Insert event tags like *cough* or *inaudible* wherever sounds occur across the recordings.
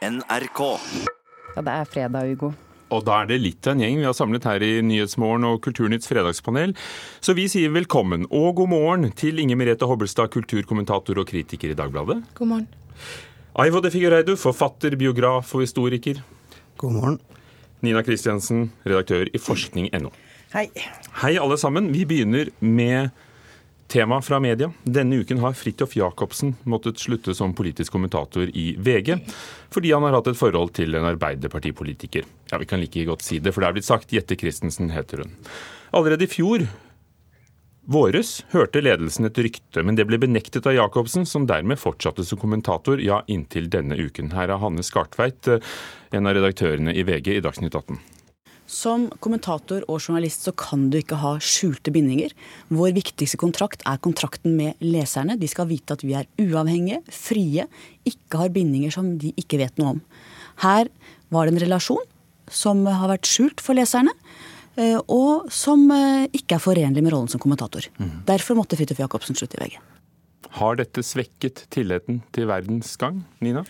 NRK. Ja, det er fredag, Hugo. Og da er det litt av en gjeng vi har samlet her i Nyhetsmorgen og Kulturnytts fredagspanel. Så vi sier velkommen og god morgen til Inger Merete Hobbelstad, kulturkommentator og kritiker i Dagbladet. God morgen. Aivo de Figureidu, forfatter, biograf og historiker. God morgen. Nina Kristiansen, redaktør i forskning.no. Hei. Hei, alle sammen. Vi begynner med tema fra media. Denne uken har Fridtjof Jacobsen måttet slutte som politisk kommentator i VG, fordi han har hatt et forhold til en arbeiderpartipolitiker. Ja, vi kan like godt si det, for det er blitt sagt. Jette Christensen heter hun. Allerede i fjor våres hørte ledelsen et rykte, men det ble benektet av Jacobsen, som dermed fortsatte som kommentator, ja, inntil denne uken. Her er Hanne Skartveit, en av redaktørene i VG i Dagsnytt 18. Som kommentator og journalist så kan du ikke ha skjulte bindinger. Vår viktigste kontrakt er kontrakten med leserne. De skal vite at vi er uavhengige, frie, ikke har bindinger som de ikke vet noe om. Her var det en relasjon som har vært skjult for leserne. Og som ikke er forenlig med rollen som kommentator. Mm. Derfor måtte Fridtjof Jacobsen slutte i VG. Har dette svekket tilliten til verdens gang, Nina?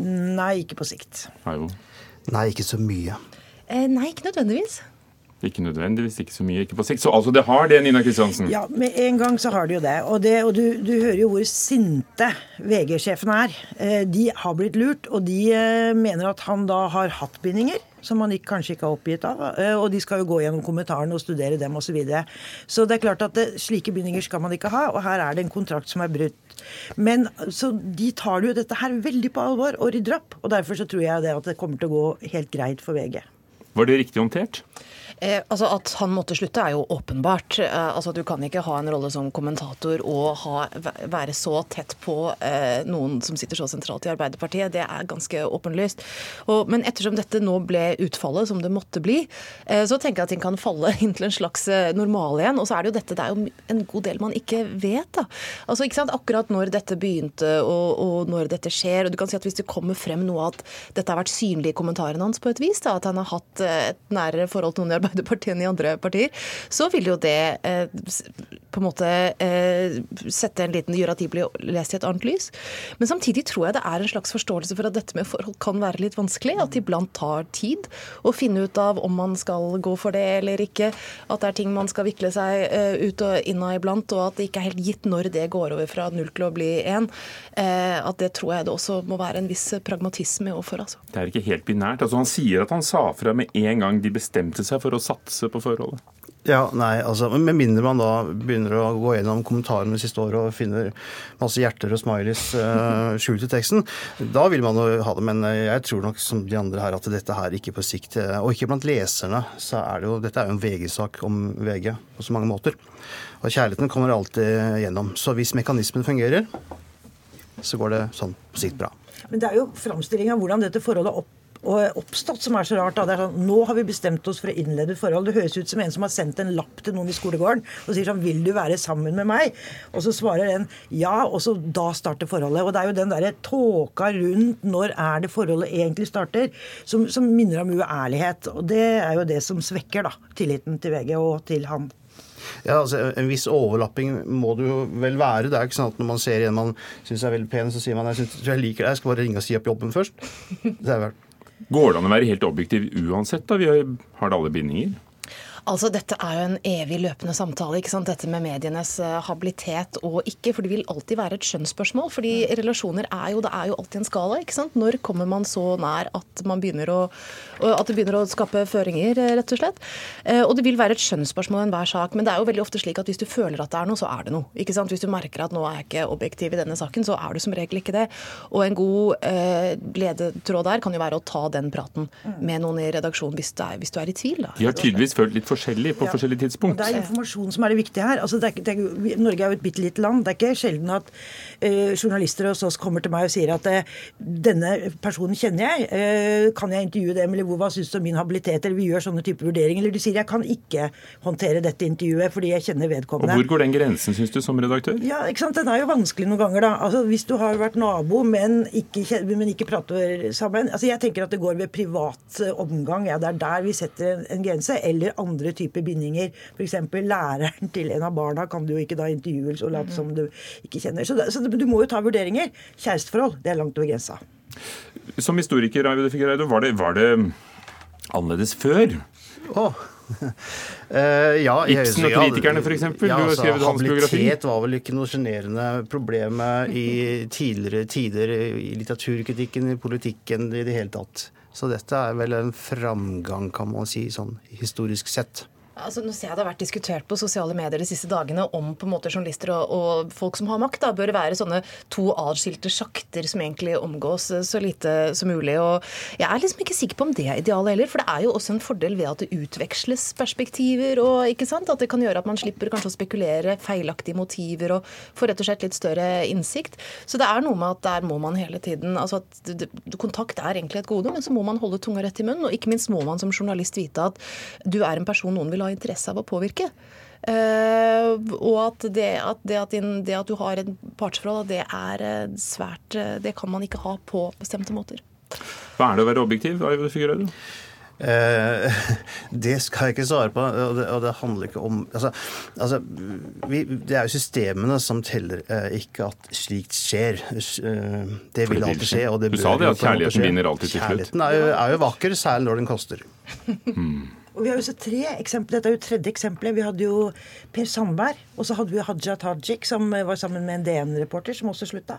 Nei, ikke på sikt. Nei, ikke så mye. Eh, nei, ikke nødvendigvis. Ikke nødvendigvis, ikke så mye, ikke på sikt. Så altså det har det, Nina Kristiansen? Ja, med en gang så har det jo det. Og, det, og du, du, hører jo hvor sinte VG-sjefene er. De har blitt lurt, og de mener at han da har hatt bindinger. Som han ikke, kanskje ikke har oppgitt av. Og de skal jo gå gjennom kommentarene og studere dem osv. Så, videre. så det er klart at det, slike bindinger skal man ikke ha, og her er det en kontrakt som er brutt. Men så de tar jo dette her veldig på alvor og rydder opp. Og derfor så tror jeg det at det kommer til å gå helt greit for VG. Var det riktig håndtert? Eh, altså At han måtte slutte, er jo åpenbart. Eh, altså Du kan ikke ha en rolle som kommentator og ha, være så tett på eh, noen som sitter så sentralt i Arbeiderpartiet. Det er ganske åpenlyst. Og, men ettersom dette nå ble utfallet som det måtte bli, eh, så tenker jeg at ting kan falle *laughs* inn til en slags eh, normal igjen. Og så er det jo dette, det er jo en god del man ikke vet. da. Altså ikke sant, Akkurat når dette begynte og, og når dette skjer. og du kan si at Hvis det kommer frem noe at dette har vært synlig i kommentarene hans på et vis, da, at han har hatt eh, et nærere forhold til noen i Arbeiderpartiet, Enn i andre partier, så vil jo det eh, på en måte eh, sette en liten gjøre at de blir lest i et annet lys. Men samtidig tror jeg det er en slags forståelse for at dette med forhold kan være litt vanskelig. At det iblant tar tid å finne ut av om man skal gå for det eller ikke. At det er ting man skal vikle seg eh, ut og inn av iblant, og at det ikke er helt gitt når det går over fra null til å bli én. Eh, at det tror jeg det også må være en viss pragmatisme overfor. Altså. Det er ikke helt binært. Altså, han sier at han sa fra med en gang de bestemte seg for å satse på forholdet? Ja, nei, altså, Med mindre man da begynner å gå gjennom kommentarene det siste året og finner masse hjerter og smileys uh, *laughs* skjult i teksten, da vil man jo ha det. Men jeg tror nok som de andre her at dette her ikke på sikt Og ikke blant leserne, så er det jo Dette er jo en VG-sak om VG på så mange måter. Og kjærligheten kommer alltid gjennom. Så hvis mekanismen fungerer, så går det sånn på sikt bra. Men det er jo framstilling av hvordan dette forholdet opp og oppstått, som er så rart. Da. Det er sånn, Nå har vi bestemt oss for å innlede forhold. Det høres ut som en som har sendt en lapp til noen i skolegården og sier sånn 'Vil du være sammen med meg?' Og så svarer den ja, og så da starter forholdet. Og det er jo den derre tåka rundt når er det forholdet egentlig starter, som, som minner om uærlighet. Og det er jo det som svekker da tilliten til VG og til han. Ja, altså En viss overlapping må det jo vel være. Det er ikke sånn at Når man ser en man syns er veldig pen, så sier man jeg, synes, jeg liker deg, jeg skal bare ringe og si opp jobben først. Det er vel Går det an å være helt objektiv uansett? da? Vi har alle bindinger. Altså, Dette er jo en evig løpende samtale. ikke sant? Dette med medienes uh, habilitet og ikke. For det vil alltid være et skjønnsspørsmål. fordi relasjoner er jo, det er jo alltid en skala. ikke sant? Når kommer man så nær at, man begynner å, at det begynner å skape føringer, eh, rett og slett? Uh, og det vil være et skjønnsspørsmål i enhver sak. Men det er jo veldig ofte slik at hvis du føler at det er noe, så er det noe. ikke sant? Hvis du merker at nå er jeg ikke objektiv i denne saken, så er du som regel ikke det. Og en god eh, ledetråd der kan jo være å ta den praten med noen i redaksjonen hvis, er, hvis du er i tvil. da. De har tydeligvis følt litt forskjellig på ja. forskjellige tidspunkt. Og det er informasjon som er det viktige her. Altså, det er, det er, Norge er jo et bitte lite land. Det er ikke sjelden at uh, journalister hos oss kommer til meg og sier at uh, denne personen kjenner jeg, uh, kan jeg intervjue dem, eller hva syns du om min habilitet, eller vi gjør sånne typer vurderinger. Eller de sier jeg kan ikke håndtere dette intervjuet fordi jeg kjenner vedkommende. Og Hvor går den grensen, syns du, som redaktør? Ja, ikke sant? Den er jo vanskelig noen ganger, da. Altså, Hvis du har vært nabo, men ikke, men ikke prater sammen. Altså, Jeg tenker at det går ved privat omgang. Ja, det er der vi setter en, en grense. Eller andre typer bindinger. F.eks. læreren til en av barna kan du jo ikke da intervjue og late som du ikke kjenner. Så, så, du må jo ta vurderinger. Kjæresteforhold, det er langt over grensa. Som historiker, var det, var det annerledes før? Oh. Uh, *laughs* ja, Ibsen og kritikerne, eksempel. Ja, Du har altså, skrevet hans biografi. Habilitet var vel ikke noe sjenerende problem i tidligere tider i litteraturkritikken, i politikken i det hele tatt. Så dette er vel en framgang, kan man si, sånn historisk sett. Altså, nå ser jeg Det har vært diskutert på sosiale medier de siste dagene om på en måte journalister og, og folk som har makt, da, bør være sånne to atskilte sjakter som egentlig omgås så lite som mulig. og Jeg er liksom ikke sikker på om det er idealet heller, for det er jo også en fordel ved at det utveksles perspektiver. og ikke sant, At det kan gjøre at man slipper kanskje å spekulere feilaktige motiver og får rett og slett litt større innsikt. Så det er noe med at der må man hele tiden altså at Kontakt er egentlig et gode, men så må man holde tunga rett i munnen. Og ikke minst må man som journalist vite at du er en person noen vil ha interesse av å påvirke. Uh, og at det at, det, at din, det at du har et partsforhold, det er eh, svært eh, Det kan man ikke ha på bestemte måter. Hva er det å være objektiv, Figueiredo? Eh, *laughs* det skal jeg ikke svare på, og det, og det handler ikke om Altså, altså vi, det er jo systemene som teller, eh, ikke at slikt skjer. Eh, det vil alltid skje. og det Du bør sa det, at kjærligheten vinner alltid til slutt. Kjærligheten er jo, er jo vakker, særlig når den koster. *laughs* Og vi har jo sett tre eksempler. Dette er jo tredje eksempelet. Vi hadde jo Per Sandberg, og så hadde vi Haja Tajik, som var sammen med en DN-reporter, som også slutta.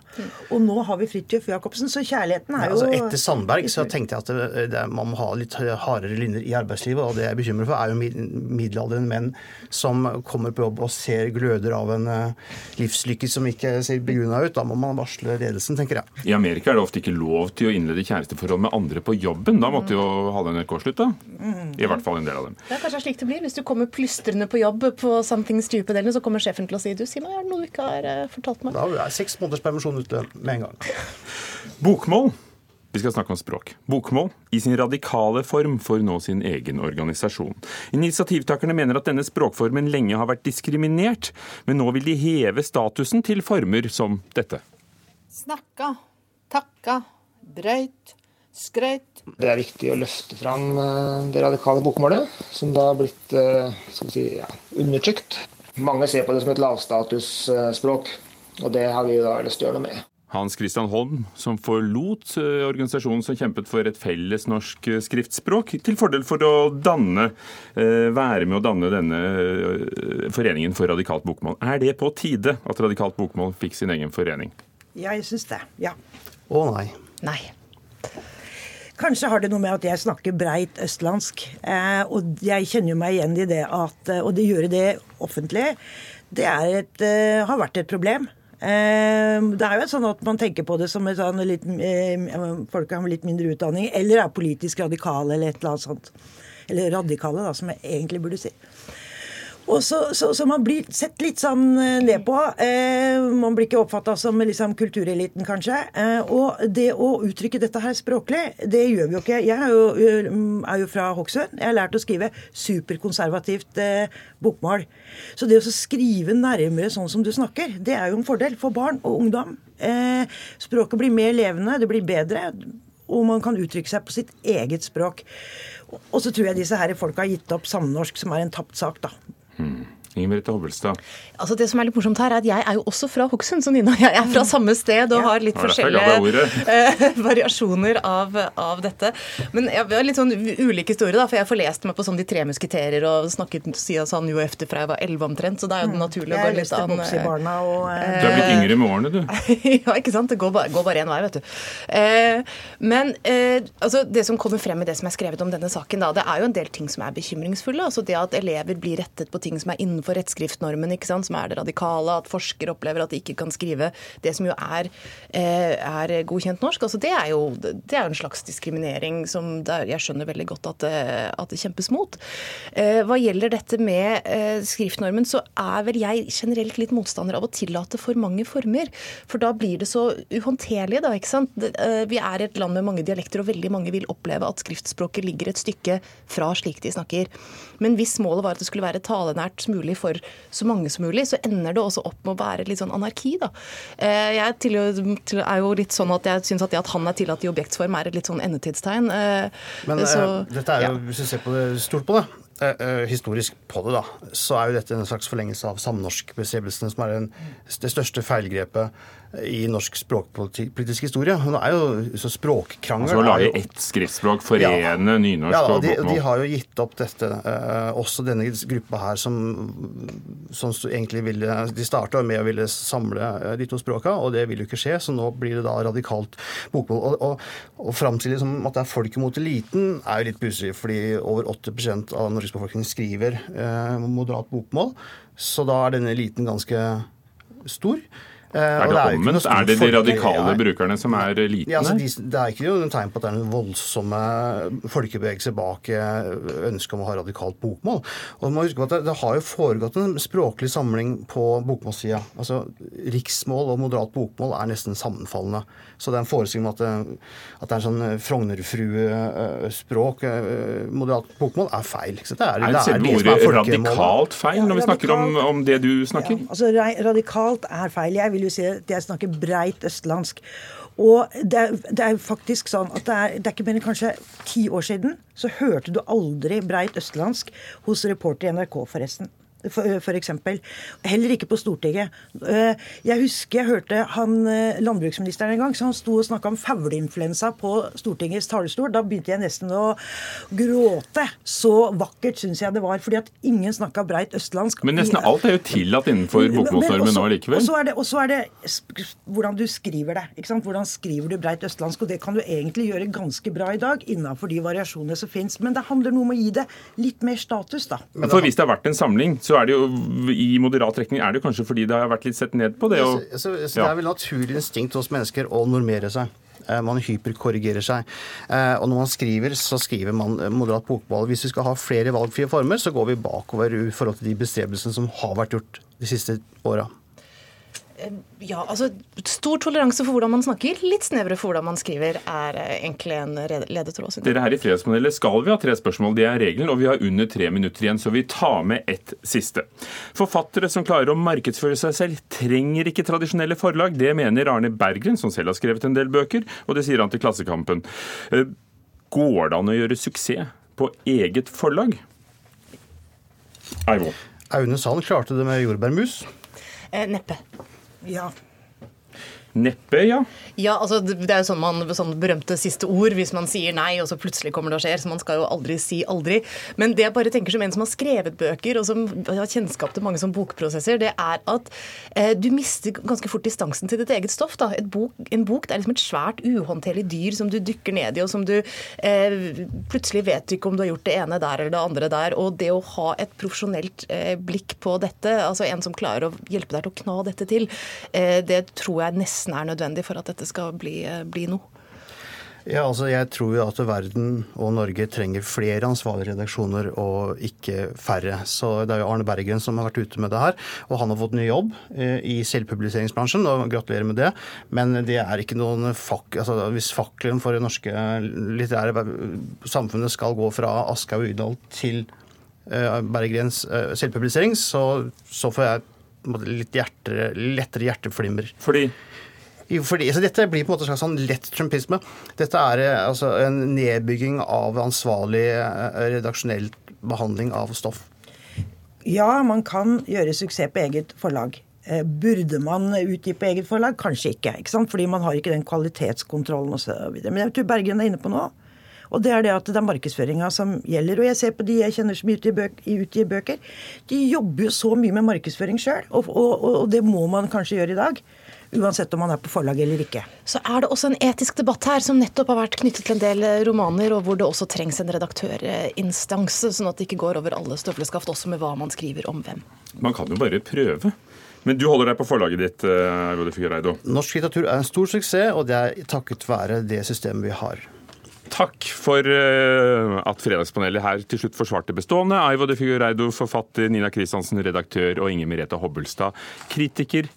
Og nå har vi Fridtjof Jacobsen, så kjærligheten er jo Altså, etter Sandberg så tenkte jeg at det, det, man må ha litt hardere linjer i arbeidslivet. Og det jeg er bekymret for, er jo mid- middelaldrende menn som kommer på jobb og ser gløder av en eh, livslykke som ikke ser begrunna ut. Da må man varsle ledelsen, tenker jeg. I Amerika er det ofte ikke lov til å innlede kjæresteforhold med andre på jobben. Da måtte jo halve NRK slutte. I hvert fall en del av dem. Det er kanskje slik det blir. Hvis du kommer plystrende på jobb på Something Stupid, så kommer sjefen til å si du, si meg, er det noe du ikke har eh, fortalt meg? Da er seks måneders permisjon ute med en gang. *laughs* Bokmål. Vi skal snakke om språk. Bokmål i sin radikale form får nå sin egen organisasjon. Initiativtakerne mener at denne språkformen lenge har vært diskriminert, men nå vil de heve statusen til former som dette. Snakka, takka, brøyt, skrøyt. Det er viktig å løfte fram eh, det radikale bokmålet, som da har blitt eh, skal vi si, ja, undertrykt. Mange ser på det som et lavstatusspråk, og det har vi da lyst til å gjøre noe med. Hans Christian Holm, som forlot eh, organisasjonen som kjempet for et felles norsk skriftspråk, til fordel for å danne, være med å danne denne foreningen for radikalt bokmål. Er det på tide at radikalt bokmål fikk sin egen forening? Jeg syns det. Ja. Å nei. Nei. Kanskje har det noe med at jeg snakker breit østlandsk. Eh, og jeg kjenner meg igjen i det at eh, Og det gjøre det offentlig, det er et, eh, har vært et problem. Eh, det er jo sånn at man tenker på det som et sånn litt, eh, folk har litt mindre utdanning, eller er politisk radikale, eller et eller annet sånt. Eller radikale, da, som jeg egentlig burde si. Og så, så, så man blir sett litt sånn eh, ned på. Eh, man blir ikke oppfatta som liksom, kultureliten, kanskje. Eh, og det å uttrykke dette her språklig, det gjør vi jo ikke. Jeg er jo, er jo fra Hokksund. Jeg har lært å skrive superkonservativt eh, bokmål. Så det å skrive nærmere sånn som du snakker, det er jo en fordel for barn og ungdom. Eh, språket blir mer levende, det blir bedre. Og man kan uttrykke seg på sitt eget språk. Og så tror jeg disse her folka har gitt opp samnorsk, som er en tapt sak, da. Merete Hobbelstad. Altså Det som er litt morsomt her, er at jeg er jo også fra Hokksund, så Nina og jeg er fra samme sted og har litt Ja, forskjellige *laughs* eh, variasjoner av, av dette. Men jeg har litt sånn ulike historier, da, for jeg forleste lest meg på sånn De tre musketerer og snakket siden sånn jo efter fra jeg var elleve omtrent, så da er jo det naturlig å gå litt an Boksebarna og eh, Du er blitt yngre med årene, du. *laughs* ja, ikke sant? Det går bare, går bare én vei, vet du. Eh, men eh, altså, det som kommer frem i det som er skrevet om denne saken, da, det er jo en del ting som er bekymringsfulle. altså Det at elever blir rettet på ting som er innenfor rettskriftnormen, ikke sant? som er det radikale. At forskere opplever at de ikke kan skrive det som jo er, eh, er godkjent norsk. altså Det er jo det er en slags diskriminering som er, jeg skjønner veldig godt at det, at det kjempes mot. Eh, hva gjelder dette med eh, skriftnormen, så er vel jeg generelt litt motstander av å tillate for mange former. For da blir det så uhåndterlig, da. ikke sant? Eh, vi er et land med mange dialekter, og veldig mange vil oppleve at skriftspråket ligger et stykke fra slik de snakker. Men hvis målet var at det skulle være talenært mulig for så mange som mulig, så ender det også opp med å være litt sånn anarki, da. Eh, Jeg til- til- er jo litt sånn at jeg syns at det at han er tillatt i objektsform, er et litt sånn endetidstegn. Eh, Men så- eh, dette er jo, ja. hvis du ser på det, stort på det, historisk på det, da, så er jo dette en slags forlengelse av samnorskbestrebelsene, som er den, det største feilgrepet i norsk språkpolitisk historie. Nå er jo så språkkrangel Altså å lage jo- ett skriftspråk, forene nynorsk ja, og de, de har jo gitt opp dette. eh, også denne gruppa her som, som egentlig ville De starta med å ville samle eh, de to språka, og det vil jo ikke skje. Så nå blir det da radikalt bokmål. Og, og, og framstille det som at det er folket mot eliten, er jo litt pussig, fordi over 80% av Norges befolkning skriver eh, moderat bokmål. Så da er denne eliten ganske stor. Eh, Er det, det er omvendt? Er det de radikale brukerne som er eliten ja, altså, de, det er ikke noe tegn på at det er noen voldsomme folkebevegelser bak eh, ønsket om å ha radikalt bokmål. Og man må huske på at det, det har jo foregått en språklig samling på bokmålssida. Altså, riksmål og moderat bokmål er nesten sammenfallende. Så det er en forestilling om at det, at det er en sånn Frognerfrue-språk, eh, moderat bokmål, er feil. Så det er, Er det er selve som er ordet radikalt feil når vi snakker om, om det du snakker? Ja, altså Radikalt er feil. Jeg vil jo si at jeg snakker breit østlandsk. Og det er, det er faktisk sånn at det er, det er ikke mer enn kanskje ti år siden så hørte du aldri breit østlandsk hos reporter i NRK, forresten. For, eksempel. Heller ikke på Stortinget. Eh, Jeg husker jeg hørte han eh, landbruksministeren en gang, så han sto og snakka om fugleinfluensa på Stortingets talerstol. Da begynte jeg nesten å gråte. Så vakkert syns jeg det var. Fordi at ingen snakka breit østlandsk. Men nesten alt er jo tillatt innenfor Men- men bokmålsnormen nå likevel. Og så er er det hvordan du skriver det. ikke sant? Hvordan skriver du breit østlandsk? Og det kan du egentlig gjøre ganske bra i dag innenfor de variasjonene som fins. Men det handler noe om å gi det litt mer status, da. For hvis det har vært en samling, så er det jo i moderat trekning er det kanskje fordi det har vært litt sett ned på det. Så, Og, så, så Ja. Det er vel naturlig instinkt hos mennesker å normere seg. Eh, Man hyperkorrigerer seg. Eh, Og når man skriver, så skriver man eh, moderat bokball. Hvis vi skal ha flere valgfrie former, så går vi bakover i forhold til de bestrebelsene som har vært gjort de siste åra. Ja, altså Stor toleranse for hvordan man snakker, litt snevre for hvordan man skriver, er eh, egentlig en ledetråd. Dere her i Fredspanelet skal vi ha tre spørsmål, det er regelen, og vi har under tre minutter igjen, så vi tar med ett siste. Forfattere som klarer å markedsføre seg selv, trenger ikke tradisjonelle forlag. Det mener Arne Berggren, som selv har skrevet en del bøker, og det sier han til Klassekampen. Eh, Går det an å gjøre suksess på eget forlag? Eivo. Aune Sand klarte det med jordbærmus. Eh, neppe. Ja. Neppe, ja. Ja, altså Det er jo sånn man, sånn berømte siste ord hvis man sier nei, og så plutselig kommer det og skjer. Så man skal jo aldri si aldri. Men det jeg bare tenker som en som har skrevet bøker, og som har kjennskap til mange som bokprosesser, det er at eh, du mister ganske fort distansen til ditt eget stoff. da. Bok, en bok det er liksom et svært, uhåndterlig dyr som du dykker ned i, og som du eh, Plutselig vet ikke om du har gjort det ene der eller det andre der. Og det å ha et profesjonelt eh, blikk på dette, altså en som klarer å hjelpe deg til å kna dette til, eh, det tror jeg nesten er nødvendig for at dette skal bli, eh, bli noe. Ja, altså Jeg tror jo at verden og Norge trenger flere ansvarlige redaksjoner og ikke færre. Så Det er jo Arne Berggren som har vært ute med det her. Og han har fått ny jobb eh, i selvpubliseringsbransjen, og gratulerer med det. Men det er ikke noen fak... Altså, hvis fakkelen for det norske litterære samfunnet skal gå fra Aschehoug og Udal til eh, Berggrens selvpublisering, så, så får jeg litt hjertere, lettere hjerteflimmer. Fordi fordi, så dette blir på en måte en slags sånn lett trumpisme. Dette er eh, altså, en nedbygging av ansvarlig eh, redaksjonell behandling av stoff. Ja, man kan gjøre suksess på eget forlag. Eh, Burde man utgi på eget forlag? Kanskje ikke. ikke? Fordi man har ikke den kvalitetskontrollen osv. Men jeg tror Bergen er inne på noe. Og det er det at det er markedsføringa som gjelder. Og jeg ser på de jeg kjenner som utgir bøker. De jobber jo så mye med markedsføring sjøl, og, og, og det må man kanskje gjøre i dag. Uansett om man er på forlag eller ikke. Så er det også en etisk debatt her som nettopp har vært knyttet til en del eh, romaner, og hvor det også trengs en redaktørinstanse, sånn at det ikke går over alle støvleskaft, også med hva man skriver om hvem. man kan jo bare prøve. Men du holder deg på forlaget ditt, eh, Rode Figueiredo. Norsk litteratur er en stor suksess, og det er takket være det systemet vi har. Takk for eh, at Fredagspanelet her til slutt forsvarte bestående. Aivo de Figueiredo, forfatter, Nina Kristiansen, redaktør, og Inger Merete Hobbelstad, kritiker.